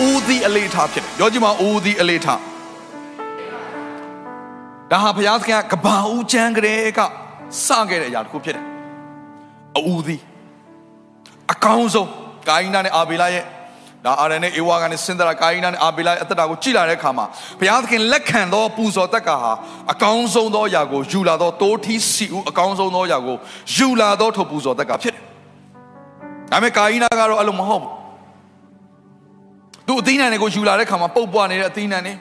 အူးသီးအလေးထားဖြစ်တယ်ပြောကြည့်မအူးသီးအလေးထားဒါဟာဘုရားသခင်ကကဘာဦးချမ်းကလေးကစခဲ့တဲ့အရာတစ်ခုဖြစ်တယ်အူးသီးအကောင်းဆုံးကာယနာနဲ့အာဘေလာရဲ့ဒါအာရနဲ့အေဝါကနေစင်ဒရာကာယနာနဲ့အာဘေလာရဲ့အသက်တာကိုကြည်လာတဲ့အခါမှာဘုရားသခင်လက်ခံသောပူဇော်တက်ကဟာအကောင်းဆုံးသောအရာကိုယူလာသောတိုးထီးစီဦးအကောင်းဆုံးသောအရာကိုယူလာသောထိုပူဇော်တက်ကဖြစ်တယ်ဒါပေမဲ့ကာယနာကတော့အဲ့လိုမဟုတ်ဘူး သူအသီးနှံတွေကိုယူလာတဲ့ခါမှာပုတ်ပွားနေတဲ့အသီးနှံတွေ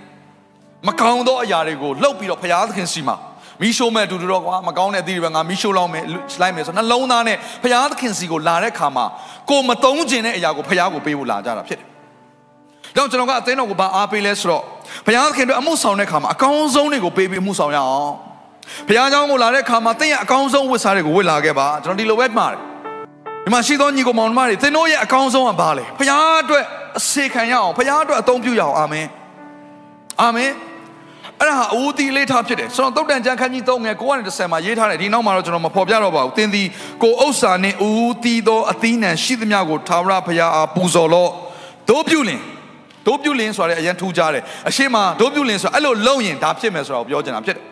မကောင်းသောအရာတွေကိုလှုပ်ပြီးတော့ဘုရားသခင်စီမှာမီးရှိုးမဲ့အတူတူတော့ကွာမကောင်းတဲ့အသီးတွေပဲငါမီးရှိုးလောက်မယ်လိုက်မယ်ဆိုနှလုံးသားနဲ့ဘုရားသခင်စီကိုလာတဲ့ခါမှာကိုမတုံးကျင်တဲ့အရာကိုဘုရားကိုပေးဖို့လာကြတာဖြစ်တယ်။တော့ကျွန်တော်ကအသင်းတော်ကိုဘာအားပေးလဲဆိုတော့ဘုရားသခင်တို့အမှုဆောင်တဲ့ခါမှာအကောင်းဆုံးတွေကိုပေးပြီးအမှုဆောင်ရအောင်။ဘုရားเจ้าကိုလာတဲ့ခါမှာသင်ရဲ့အကောင်းဆုံးဝတ်စားတွေကိုဝတ်လာခဲ့ပါကျွန်တော်ဒီလိုပဲမှားတယ်။ဒီမှာရှိသောညီကောင်မောင်နှမတွေသင်တို့ရဲ့အကောင်းဆုံးကဘာလဲ။ဘုရားအတွက် အစေခံရအောင်ဘုရားအတွက်အသုံးပြုရအောင်အာမင်အာမင်အဲ့ဒါဟာအဝူတီလေးထားဖြစ်တယ်ဆိုတော့တုတ်တန်ကျမ်းခန်းကြီး3ငယ်9နဲ့10မှာရေးထားတယ်ဒီနောက်မှာတော့ကျွန်တော်မဖော်ပြတော့ပါဘူးသင်သည်ကိုဥစ္စာနှင့်အဝူတီသောအသီးနှံရှိသမျှကိုထာဝရဘုရားအားပူဇော်လော့တို့ပြုလင်တို့ပြုလင်ဆိုတဲ့အရင်ထူးကြတယ်အရှိမတို့ပြုလင်ဆိုအဲ့လိုလုံရင်ဒါဖြစ်မယ်ဆိုတော့ပြောချင်တာဖြစ်တယ်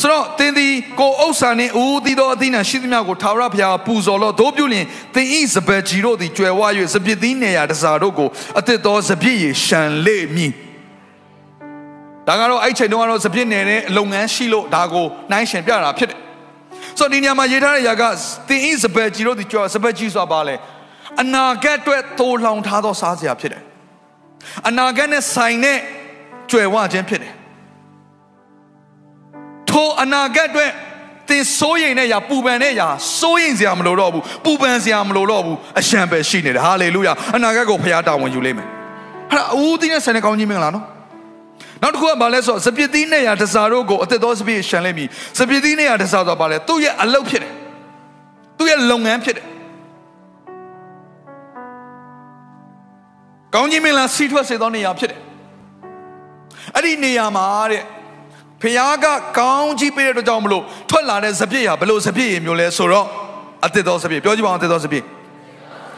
ဆိုတော့သင်သည်ကိုဥစ္စာနှင့်ဦးသီးသောအသီးနှံရှိသမျှကိုထာဝရဘုရားပူဇော်လော့တို့ပြုလင်သင်ဤစပယ်ကြီးတို့သည်ကြွယ်ဝ၍စပစ်သီးနေရာတစားတို့ကိုအသစ်သောစပစ်ရရှံလေမည်ဒါကတော့အဲ့ချိန်တုန်းကတော့စပစ်နယ်အလုပ်ငန်းရှိလို့ဒါကိုနှိုင်းရှင်ပြတာဖြစ်တယ်ဆိုတော့ဒီနေရာမှာရေးထားတဲ့ຢာကသင်ဤစပယ်ကြီးတို့သည်ကြွယ်စပယ်ကြီးဆိုတာပါလေအနာဂတ်အတွက်သိုးလောင်ထားသောစားစရာဖြစ်တယ်အနာဂတ်နဲ့ဆိုင်တဲ့ကြွယ်ဝခြင်းဖြစ်တယ် ထိုအနာဂတ်အတွက်သင်စိုးရိမ်တဲ့ຢာပူပန်တဲ့ຢာစိုးရိမ်စရာမလိုတော့ဘူးပူပန်စရာမလိုတော့ဘူးအရှံပဲရှိနေတယ်ဟာလေလုယာအနာဂတ်ကိုဖခင်တာဝန်ယူလိမ့်မယ်အဲ့ဒါအဦးသီးနဲ့ဆန်တဲ့ကောင်းကြီးမင်္ဂလာနော်နောက်တစ်ခုကဘာလဲဆိုတော့စပစ်သီးနဲ့ရာတစားတို့ကိုအသက်သောစပစ်ရှံလိမ့်မည်စပစ်သီးနဲ့ရာတစားဆိုတော့ဘာလဲသူ့ရဲ့အလုပ်ဖြစ်တယ်သူ့ရဲ့လုပ်ငန်းဖြစ်တယ်ကောင်းကြီးမင်္ဂလာစီထွက်စေသောနေရာဖြစ်တယ်အဲ့ဒီနေရာမှာတဲ့ ဖခင်ကကောင်းကြီးပေးတဲ့အတွက်ကြောင့်မလို့ထွက်လာတဲ့စပြည့်ဟာဘလို့စပြည့်ရမျိုးလဲဆိုတော့အသက်တော်စပြည့်ပြောကြည့်ပါဦးအသက်တော်စပြည့်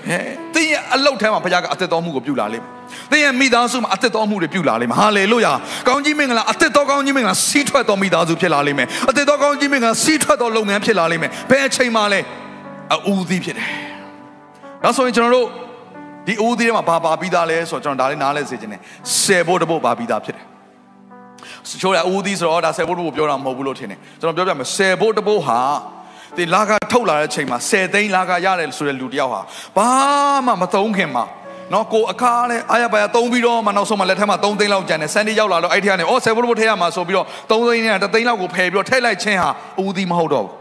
ဟဲ့တင်းရဲ့အလုတ်ထဲမှာဖခင်ကအသက်တော်မှုကိုပြုလာလိမ့်မယ်တင်းရဲ့မိသားစုမှာအသက်တော်မှုတွေပြုလာလိမ့်မယ်ဟာလေလုယာကောင်းကြီးမင်္ဂလာအသက်တော်ကောင်းကြီးမင်္ဂလာစီးထွက်တော်မိသားစုဖြစ်လာလိမ့်မယ်အသက်တော်ကောင်းကြီးမင်္ဂလာစီးထွက်တော်လုပ်ငန်းဖြစ်လာလိမ့်မယ်ဘယ်အချိန်မှလဲအူသီးဖြစ်တယ်ဒါဆိုရင်ကျွန်တော်တို့ဒီအူသီးထဲမှာဘာပါပြီးသားလဲဆိုတော့ကျွန်တော်ဒါလေးနားလဲစေချင်တယ်ဆယ်ဖို့တပုတ်ပါပြီးသားဖြစ်တယ် ချိုးရဦးသီးဆိုတော့ဒါဆယ်ဘိုးတဘိုးပြောတာမဟုတ်ဘူးလို့ထင်တယ်ကျွန်တော်ပြောပြမယ်ဆယ်ဘိုးတဘိုးဟာဒီလာကထုတ်လာတဲ့ချိန်မှာဆယ်သိန်းလာကရတယ်ဆိုတဲ့လူတယောက်ဟာဘာမှမသုံးခင်မှာနော်ကိုအခါလဲအားရပါရသုံးပြီးတော့မှနောက်ဆုံးမှလက်ထက်မှာ3သိန်းလောက်ကျန်တယ်ဆန်ဒီရောက်လာတော့အဲ့ထက်ကနေအော်ဆယ်ဘိုးတဘိုးထည့်ရမှာဆိုပြီးတော့3သိန်းနဲ့3သိန်းလောက်ကိုဖယ်ပြီးတော့ထည့်လိုက်ခြင်းဟာဦးသီးမဟုတ်တော့ဘူး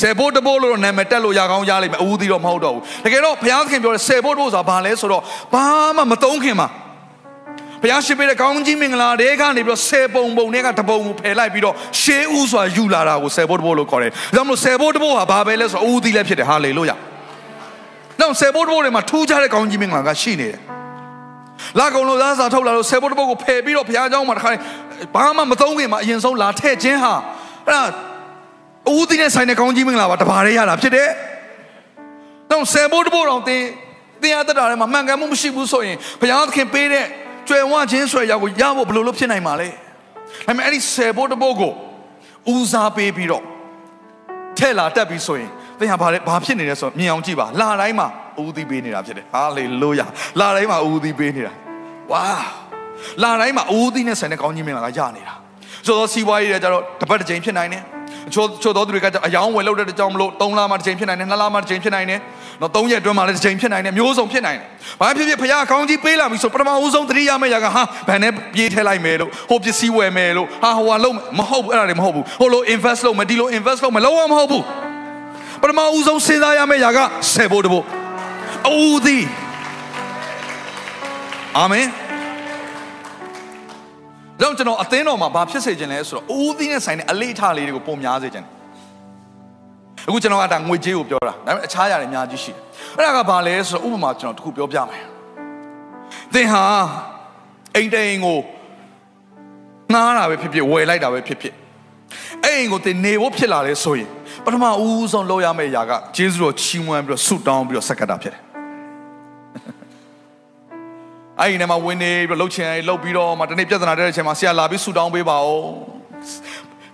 ဆယ်ဘိုးတဘိုးလို့နာမည်တက်လို့ရကောင်းရလိမ့်မယ်ဦးသီးတော့မဟုတ်တော့ဘူးတကယ်တော့ဘုရားသခင်ပြောတဲ့ဆယ်ဘိုးတဘိုးဆိုတာဘာလဲဆိုတော့ဘာမှမသုံးခင်မှာ ဘုရားရှင်ပေးတဲ့ကောင်းကြီးမင်္ဂလာတွေကနေပြီးတော့10ပုံပုံတွေကတပုံကိုဖယ်လိုက်ပြီးတော့ရှေးဥစွာယူလာတာကို10ပုံတပုံလို့ခေါ်တယ်ဒါကြောင့်မလို့10ပုံတပုံဟာဘာပဲလဲဆိုတော့ဦးသီးလည်းဖြစ်တယ်ဟာလေလုယာနောက်10ပုံတပုံတွေမှာထူးခြားတဲ့ကောင်းကြီးမင်္ဂလာကရှိနေတယ်လာကုန်လို့သားစာထုတ်လာလို့10ပုံတပုံကိုဖယ်ပြီးတော့ဘုရားကျောင်းမှာတခါဘာမှမသုံးခင်မှာအရင်ဆုံးလာထည့်ခြင်းဟာအဲ့ဒါဦးသီးနဲ့ဆိုင်တဲ့ကောင်းကြီးမင်္ဂလာပါတပါးရဲရတာဖြစ်တယ်တော့ဆယ်ဖို့တဖို့တော့တင်တင်ရတတ်တာထဲမှာမှန်ကန်မှုမရှိဘူးဆိုရင်ဘုရားသခင်ပေးတဲ့ ကျွယ်ဝခြင်းဆွဲရောက်ကိုရဖို့ဘယ်လိုလုပ်ဖြစ်နိုင်မှာလဲဒါပေမဲ့အဲ့ဒီဆယ်ဘိုးတဘိုးကိုဦးစားပေးပြီးတော့ထဲ့လာတက်ပြီးဆိုရင်သင်ဟာဘာလဲဘာဖြစ်နေလဲဆိုတော့မြင်အောင်ကြည့်ပါလာတိုင်းမှာဦးသီးပေးနေတာဖြစ်တယ်ဟာလေလုယာလာတိုင်းမှာဦးသီးပေးနေတာဝါလာတိုင်းမှာဦးသီးနဲ့ဆန်တဲ့ကောင်းကြီးမင်္ဂလာကရနေတာဆိုတော့စီးပွားရေးတွေကျတော့တစ်ပတ်တစ်ချိန်ဖြစ်နိုင်တယ် ချို့ချို့တော်သူတွေကကြောင့်အယောင်းဝယ်လုပ်တဲ့ကြောင့်မလို့3လမှတစ်ချိန်ဖြစ်နိုင်တယ်2လမှတစ်ချိန်ဖြစ်နိုင်တယ်နော်3ရက်အတွင်းမှာလည်းတစ်ချိန်ဖြစ်နိုင်တယ်မျိုးစုံဖြစ်နိုင်တယ်ဘာဖြစ်ဖြစ်ဖခင်အကောင်းကြီးပေးလာပြီဆိုပထမဦးဆုံးသတိရမယ့်ຢာကဟာဘယ်နဲ့ပြေးထည့်လိုက်မယ်လို့ဟိုပစ္စည်းဝယ်မယ်လို့ဟာဟိုဟာလုံးမဟုတ်ဘူးအဲ့ဒါတွေမဟုတ်ဘူးဟိုလို invest လုပ်မယ်ဒီလို invest လုပ်မယ်လုံးဝမဟုတ်ဘူးပထမဦးဆုံးစဉ်းစားရမယ့်ຢာကဆယ်ဖို့တဖို့အူသည်အာမင် ကြောင့်ကျွန်တော်အသင်းတော်မှာဘာဖြစ်စေခြင်းလဲဆိုတော့ဦးသီးနဲ့ဆိုင်တဲ့အလေးထားလေးတွေကိုပုံများစေခြင်းအခုကျွန်တော်ကဒါငွေကြေးကိုပြောတာဒါပေမဲ့အခြားຢာတွေအများကြီးရှိတယ်အဲ့ဒါကဘာလဲဆိုတော့ဥပမာကျွန်တော်တခုပြောပြမယ်သင်ဟာအိမ်တိန်ကိုငားတာပဲဖြစ်ဖြစ်ဝယ်လိုက်တာပဲဖြစ်ဖြစ်အဲ့အိမ်ကိုသင်နေဖို့ဖြစ်လာလဲဆိုရင်ပထမဦးဆုံးလုပ်ရမယ့်ຢာကဂျေဇုတော်ချီးမွမ်းပြီးတော့ဆုတောင်းပြီးတော့ဆက်ကတာဖြစ်တယ် အဲ့ဒီနေမှာဝင်နေပြီးလှုပ်ချင်လှုပ်ပြီးတော့မှတနေ့ပြဿနာတက်တဲ့အချိန်မှာဆရာလာပြီးဆူတောင်းပေးပါဦး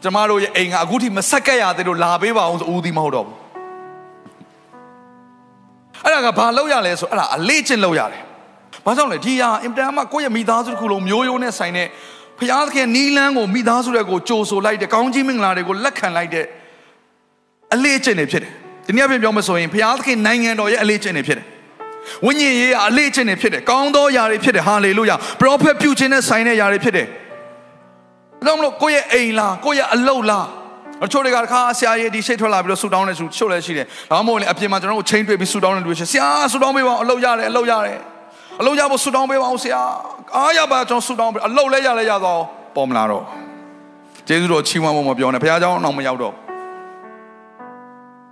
ကျမတို့ရဲ့အိမ်ကအခုထိမဆက်ကရသေးလို့လာပေးပါအောင်ဆိုဦးသီးမဟုတ်တော့ဘူးအဲ့ဒါကဘာလုပ်ရလဲဆိုအဲ့ဒါအလေးချင်းလုပ်ရတယ်ဘာကြောင့်လဲဒီဟာအင်တန်မှကိုယ့်ရဲ့မိသားစုတစ်ခုလုံးမျိုးရိုးနဲ့ဆိုင်တဲ့ဖျားသခင်နီးလန်းကိုမိသားစုတွေကိုကြိုဆိုလိုက်တဲ့ကောင်းကြီးမင်္ဂလာတွေကိုလက်ခံလိုက်တဲ့အလေးချင်းတွေဖြစ်တယ်ဒီနေ့အပြင်ပြောမဆိုရင်ဖျားသခင်နိုင်ငံတော်ရဲ့အလေးချင်းတွေဖြစ်တယ် ဝိညာဉ်ရေးအလေးချင်းတွေဖြစ်တယ်ကောင်းသောຢာတွေဖြစ်တယ်ဟာလေလုယာပရောဖက်ပြုခြင်းနဲ့ဆိုင်တဲ့ຢာတွေဖြစ်တယ်ဒါမလို့ကိုယ့်ရဲ့အိမ်လားကိုယ့်ရဲ့အလုပ်လားအချို့တွေကတခါဆရာကြီးဒီရှိတ်ထွက်လာပြီးတော့ဆူတောင်းနေဆူချို့လည်းရှိတယ်ဒါမှမဟုတ်လေအပြင်မှာကျွန်တော်တို့ချိန်တွေ့ပြီးဆူတောင်းနေလူရှိဆရာဆူတောင်းပေးပါအောင်အလုပ်ရတယ်အလုပ်ရတယ်အလုပ်ရဖို့ဆူတောင်းပေးပါအောင်ဆရာအားရပါကျွန်တော်ဆူတောင်းပေးအလုပ်လည်းရလည်းရသွားပေါ်မလာတော့ကျေးဇူးတော်ချီးမွမ်းဖို့မပြောနဲ့ဘုရားเจ้าအောင်မရောက်တော့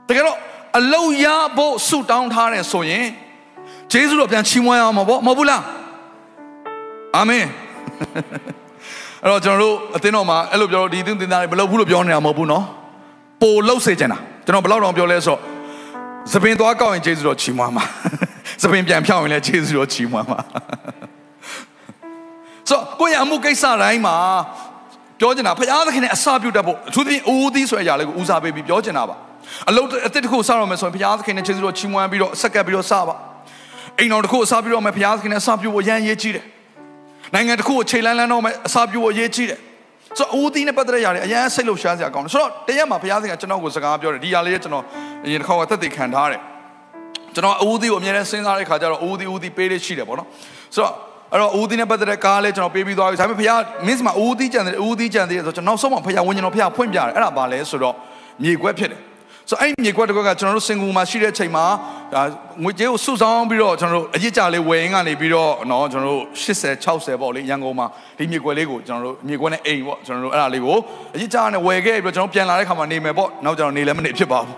တကယ်တော့အလုပ်ရဖို့ဆူတောင်းထားတယ်ဆိုရင် ဂျေဇုတော်ပြန်ချီးမွမ်းရမှာပေါ့မဟုတ်ဘူးလားအာမင်အဲ့တော့ကျွန်တော်တို့အသင်းတော်မှာအဲ့လိုပြောဒီသင်းသင်သားတွေမလုပ်ဘူးလို့ပြောနေတာမဟုတ်ဘူးနော်ပိုလှုပ်စေချင်တာကျွန်တော်ဘယ်လောက်တောင်ပြောလဲဆိုတော့သပင်သွားကောက်ရင်ဂျေဇုတော်ချီးမွမ်းမှာသပင်ပြန်ဖြောင်းရင်လည်းဂျေဇုတော်ချီးမွမ်းမှာဆိုကိုရအမှုကိစ္စတိုင်းမှာပြောချင်တာဖခင်သခင်နဲ့အစာပြုတ်တတ်ဖို့အထူးသဖြင့်အိုးသီးဆိုရရလေးကိုဦးစားပေးပြီးပြောချင်တာပါအလုပ်အသစ်တစ်ခုစတော့မယ်ဆိုရင်ဖခင်သခင်နဲ့ဂျေဇုတော်ချီးမွမ်းပြီးတော့ဆက်ကပ်ပြီးတော့စပါ အိမ်တော်တစ်ခုအစားပြုတော့မယ်ဘုရားသခင်နဲ့အစားပြုဖို့ရန်ရေးကြည့်တယ်နိုင်ငံတစ်ခုကိုခြေလန်းလန်းတော့မယ်အစားပြုဖို့ရေးကြည့်တယ်ဆိုတော့ဦးသီးနဲ့ပတ်သက်တဲ့ຢာတွေအရင်စိတ်လှုပ်ရှားစရာကောင်းတယ်ဆိုတော့တရက်မှာဘုရားသခင်ကကျွန်တော်ကိုစကားပြောတယ်ဒီຢာလေးကကျွန်တော်အရင်တစ်ခါကသက်သေခံထားတယ်ကျွန်တော်ဦးသီးကိုအမြဲတမ်းစဉ်းစားတဲ့ခါကျတော့ဦးသီးဦးသီးပေးလေးရှိတယ်ပေါ့နော်ဆိုတော့အဲ့တော့ဦးသီးနဲ့ပတ်သက်တဲ့ကားလေးကျွန်တော်ပေးပြီးသွားပြီဒါပေမဲ့ဘုရားမင်းစမှာဦးသီးကြံတယ်ဦးသီးကြံတယ်ဆိုတော့ကျွန်တော်နောက်ဆုံးမှဘုရားဝิญဉ်တော်ဘုရားဖွင့်ပြတယ်အဲ့ဒါဘာလဲဆိုတော့မြေခွက်ဖြစ်တယ် ဆိုအဲ့မြေခွက်တစ်ခွက်ကကျွန်တော်တို့စင်ကူမှာရှိတဲ့အချိန်မှာဒါငွေကြေးကိုစုဆောင်းပြီးတော့ကျွန်တော်တို့အရစ်ကြလေးဝယ်ရင်းကနေပြီးတော့နော်ကျွန်တော်တို့80 60ပေါ့လေရန်ကုန်မှာဒီမြေခွက်လေးကိုကျွန်တော်တို့မြေခွက်နဲ့အိမ်ပေါ့ကျွန်တော်တို့အဲ့ဒါလေးကိုအရစ်ကြနဲ့ဝယ်ခဲ့ပြီးတော့ကျွန်တော်ပြန်လာတဲ့ခါမှာနေမယ်ပေါ့နောက်ကျွန်တော်နေလည်းမနေဖြစ်ပါဘူး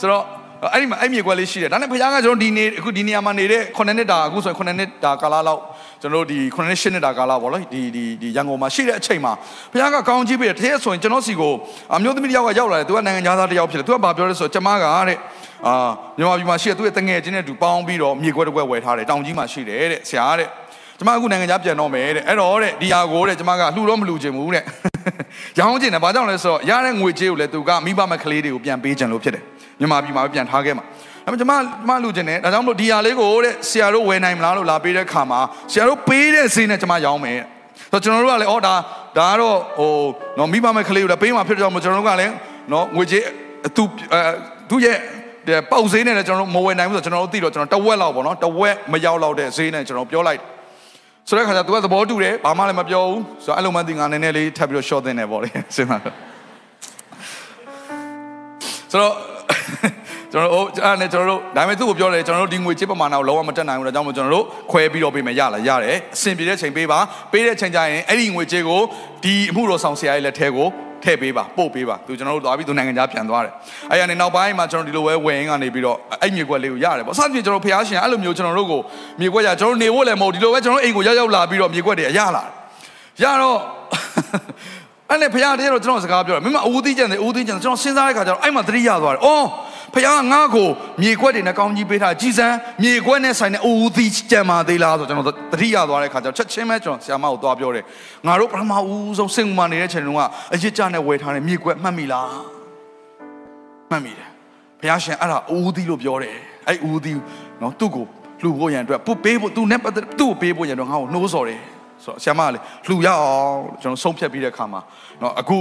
ဆိုတော့ အဲ့ဒီမှာအဲ့မြေခွက်လေးရှိတယ်ဒါနဲ့ဘုရားကကျွန်တော်ဒီနေအခုဒီနေရာမှာနေတဲ့9နှစ်တာအခုဆိုရင်9နှစ်တာကာလလောက်ကျွန်တော်တို့ဒီ9နှစ်10နှစ်တာကာလပေါ့လေဒီဒီဒီရန်ကုန်မှာရှိတဲ့အချိန်မှာဘုရားကကောင်းကြီးပေးတယ်တကယ်ဆိုရင်ကျွန်တော်စီကိုအမျိုးသမီးတယောက်ကရောက်လာတယ်သူကနိုင်ငံသားတစ်ယောက်ဖြစ်တယ်သူကဘာပြောလဲဆိုတော့ကျမကတဲ့အာမြန်မာပြည်မှာရှိတဲ့သူ့ရဲ့တငယ်ချင်းနဲ့တူပေါင်းပြီးတော့မြေခွက်တစ်ခွက်ဝယ်ထားတယ်တောင်ကြီးမှာရှိတယ်တဲ့ဆရာတဲ့ကျမအခုနိုင်ငံခြားပြန်တော့မယ်တဲ့အဲ့တော့တဲ့ဒီဟာကိုတဲ့ကျမကလှူတော့မလှူချင်ဘူးတဲ့ရောင်းချင်တယ်ဘာကြောင့်လဲဆိုတော့ရတဲ့ငွေကြေးကိုလည်းသူကမိဘမဲ့ကလေးတွေကိုပြန်ပေးချင်လို့ဖြစ်တယ် မြန်မာပြည်မှာပဲပြန်ထားခဲ့မှာဒါပေမဲ့ကျမကျမလူချင်တယ်ဒါကြောင့်မလို့ဒီဟာလေးကိုတဲ့ဆရာတို့ဝယ်နိုင်မလားလို့လာပေးတဲ့ခါမှာဆရာတို့ပေးတဲ့ဈေးနဲ့ကျမရောင်းမယ်ဆိုတော့ကျွန်တော်တို့ကလည်းအော်ဒါဒါကတော့ဟိုနော်မိဘမဲ့ကလေးကိုလည်းပေးမှာဖြစ်တော့မို့ကျွန်တော်တို့ကလည်းနော်ငွေကြေးသူအဲသူ့ရဲ့ပေါက်ဈေးနဲ့လည်းကျွန်တော်တို့မဝယ်နိုင်ဘူးဆိုတော့ကျွန်တော်တို့သိတော့ကျွန်တော်တဝက်လောက်ပေါ့နော်တဝက်မရောက်လောက်တဲ့ဈေးနဲ့ကျွန်တော်ပြောလိုက်ဆိုတဲ့ခါကျသူကသဘောတူတယ်ဘာမှလည်းမပြောဘူးဆိုတော့အဲ့လိုမှသိငါနည်းနည်းလေးထပ်ပြီးတော့ short တင်တယ်ပေါ့လေစဉ်းစားတော့ဆိုတော့ ကျွန်တော်တို့အဲ့နဲ့ကျွန်တော်တို့ဒါပေမဲ့သူ့ကိုပြောတယ်ကျွန်တော်တို့ဒီငွေချစ်ပမာဏကိုလုံးဝမတက်နိုင်ဘူးဒါကြောင့်မို့ကျွန်တော်တို့ခွဲပြီးတော့ပေးမယ်ရလားရတယ်အဆင်ပြေတဲ့ချိန်ပေးပါပေးတဲ့ချိန်ကျရင်အဲ့ဒီငွေချစ်ကိုဒီအမှုတော်ဆောင်ဆရာရဲ့လက်ထဲကိုထည့်ပေးပါပို့ပေးပါသူကျွန်တော်တို့သွားပြီးသူနိုင်ငံခြားပြန်သွားတယ်အဲ့ရနေနောက်ပိုင်းမှာကျွန်တော်ဒီလိုပဲဝယ်ရင်းကနေပြီးတော့အဲ့မြေကွက်လေးကိုရတယ်ပေါ့စသဖြင့်ကျွန်တော်ဖះရှင်အဲ့လိုမျိုးကျွန်တော်တို့ကိုမြေကွက်ရကျွန်တော်နေဖို့လည်းမဟုတ်ဒီလိုပဲကျွန်တော်အိမ်ကိုရောက်ရောက်လာပြီးတော့မြေကွက်တွေရလာရတော့အဲ့နဲ့ဖះတည်းတော့ကျွန်တော်စကားပြောတယ်မင်းမအူးသီးကြံတယ်အူးသီးကြံကျွန်တော်စဉ်းစားတဲ့ခါကျတော့အဲ့မှာသတိရသွားတယ်အော် ဖះငါ့ကိုမြေခွက်တွေနဲ့ကောင်းကြီးပေးထားကြည်စမ်းမြေခွက်နဲ့ဆိုင်တဲ့အူးသီးကြံပါသေးလားဆိုကျွန်တော်သတိရသွားတဲ့ခါကျတော့ချက်ချင်းပဲကျွန်တော်ဆရာမကိုသွားပြောတယ်ငါတို့ပထမဦးဆုံးစင်ကူမှာနေတဲ့ချိန်တုန်းကအရစ်ကြနဲ့ဝယ်ထားတဲ့မြေခွက်မှတ်မိလားမှတ်မိတယ်ဖះရှင်အဲ့ဒါအူးသီးလို့ပြောတယ်အဲ့အူးသီးနော်သူ့ကိုလှူဖို့ရန်အတွက်ပုပေးဖို့သူနဲ့ပတ်သက်သူ့ကိုပေးဖို့ရန်အတွက်ငါ့ကိုနှိုးဆော်တယ် ဆိုတော့ဆရာမကလေလှူရအောင်ကျွန်တော်ဆုံးဖြတ်ပြီးတဲ့အခါမှာเนาะအခု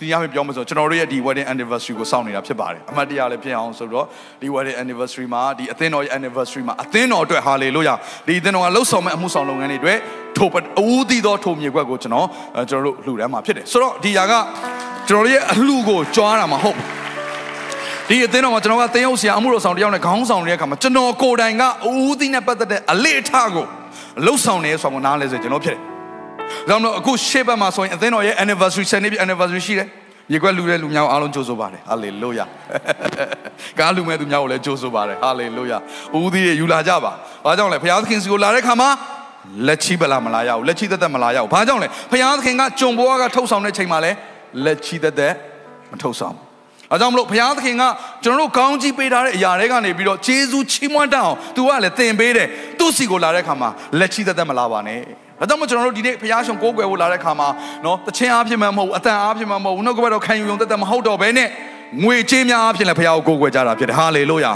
တရားမပြောမဆိုကျွန်တော်တို့ရဲ့ဒီ wedding anniversary ကိုစောင့်နေတာဖြစ်ပါတယ်အမှတ်တရလည်းဖြစ်အောင်ဆိုတော့ဒီ wedding anniversary မှာဒီအသင်းတော်ရဲ့ anniversary မှာအသင်းတော်အတွက် hallelujah ဒီအသင်းတော်ကလှုပ်ဆောင်မဲ့အမှုဆောင်လုပ်ငန်းတွေအတွက်ထိုအဦးသီးသောထိုမြေကွက်ကိုကျွန်တော်ကျွန်တော်တို့လှူဒန်းမှာဖြစ်တယ်ဆိုတော့ဒီຢာကကျွန်တော်တို့ရဲ့အလှကိုကြွားတာမဟုတ်ဒီအသင်းတော်မှာကျွန်တော်ကသင်းရုပ်ဆရာအမှုတော်ဆောင်တယောက်နဲ့ခေါင်းဆောင်နေတဲ့အခါမှာကျွန်တော်ကိုယ်တိုင်ကအဦးသီးနဲ့ပတ်သက်တဲ့အလေးအထားကို လှုပ်ဆောင်နေဆိုတော့နားလဲဆိုကျွန်တော်ဖြစ်တယ်ဒါမှမဟုတ်အခုရှေ့ဘက်မှာဆိုရင်အသင်းတော်ရဲ့ anniversary ဆယ်နှစ်ပြည့် anniversary ရှိတယ်ရေခွက်လူတဲ့လူများကိုအားလုံးကြိုးဆိုပါတယ်ဟာလေလုယာကားလူမဲ့သူများကိုလည်းကြိုးဆိုပါတယ်ဟာလေလုယာဦးသီးတွေယူလာကြပါဘာကြောင့်လဲဘုရားသခင်စီကိုလာတဲ့ခါမှာလက်ချီပလာမလာရဘူးလက်ချီသက်သက်မလာရဘူးဘာကြောင့်လဲဘုရားသခင်ကကြုံဘွားကထုတ်ဆောင်တဲ့ချိန်မှာလဲလက်ချီသက်သက်မထုတ်ဆောင်ဘူး အဲကြောင့်မလို့ဘုရားသခင်ကကျွန်တော်တို့ကောင်းကြီးပေးထားတဲ့အရာတွေကနေပြီးတော့ဂျေဇူးချီးမွမ်းတတ်အောင် तू ကလည်းသင်ပေးတယ်သူ့စီကိုလာတဲ့ခါမှာလက်ချီသက်သက်မလာပါနဲ့ဒါကြောင့်မို့ကျွန်တော်တို့ဒီနေ့ဘုရားရှင်ကိုးကွယ်ဖို့လာတဲ့ခါမှာနော်တခြင်းအားဖြင့်မှမဟုတ်ဘူးအတန်အားဖြင့်မှမဟုတ်ဘူးနှုတ်ကပတ်တော်ခံယူုံသက်သက်မဟုတ်တော့ဘဲနဲ့ငွေကြေးများအားဖြင့်လည်းဘုရားကိုကိုးကွယ်ကြတာဖြစ်တယ်ဟာလေလုယာဒါ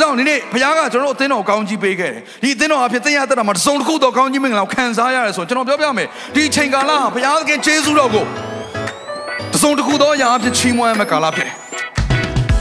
ကြောင့်ဒီနေ့ဘုရားကကျွန်တော်တို့အသင်းတော်ကိုကောင်းကြီးပေးခဲ့တယ်ဒီအသင်းတော်အဖြစ်သင်ရတဲ့တာမှာတစ်စုံတစ်ခုတော့ကောင်းကြီးမင်္ဂလာကိုခံစားရတယ်ဆိုရင်ကျွန်တော်ပြောပြမယ်ဒီအချိန်ကာလဟာဘုရားသခင်ကျေးဇူးတော်ကိုတစ်စုံတစ်ခုသောအရာအဖြစ်ချီးမွမ်းရမယ့်ကာလဖြစ်တယ်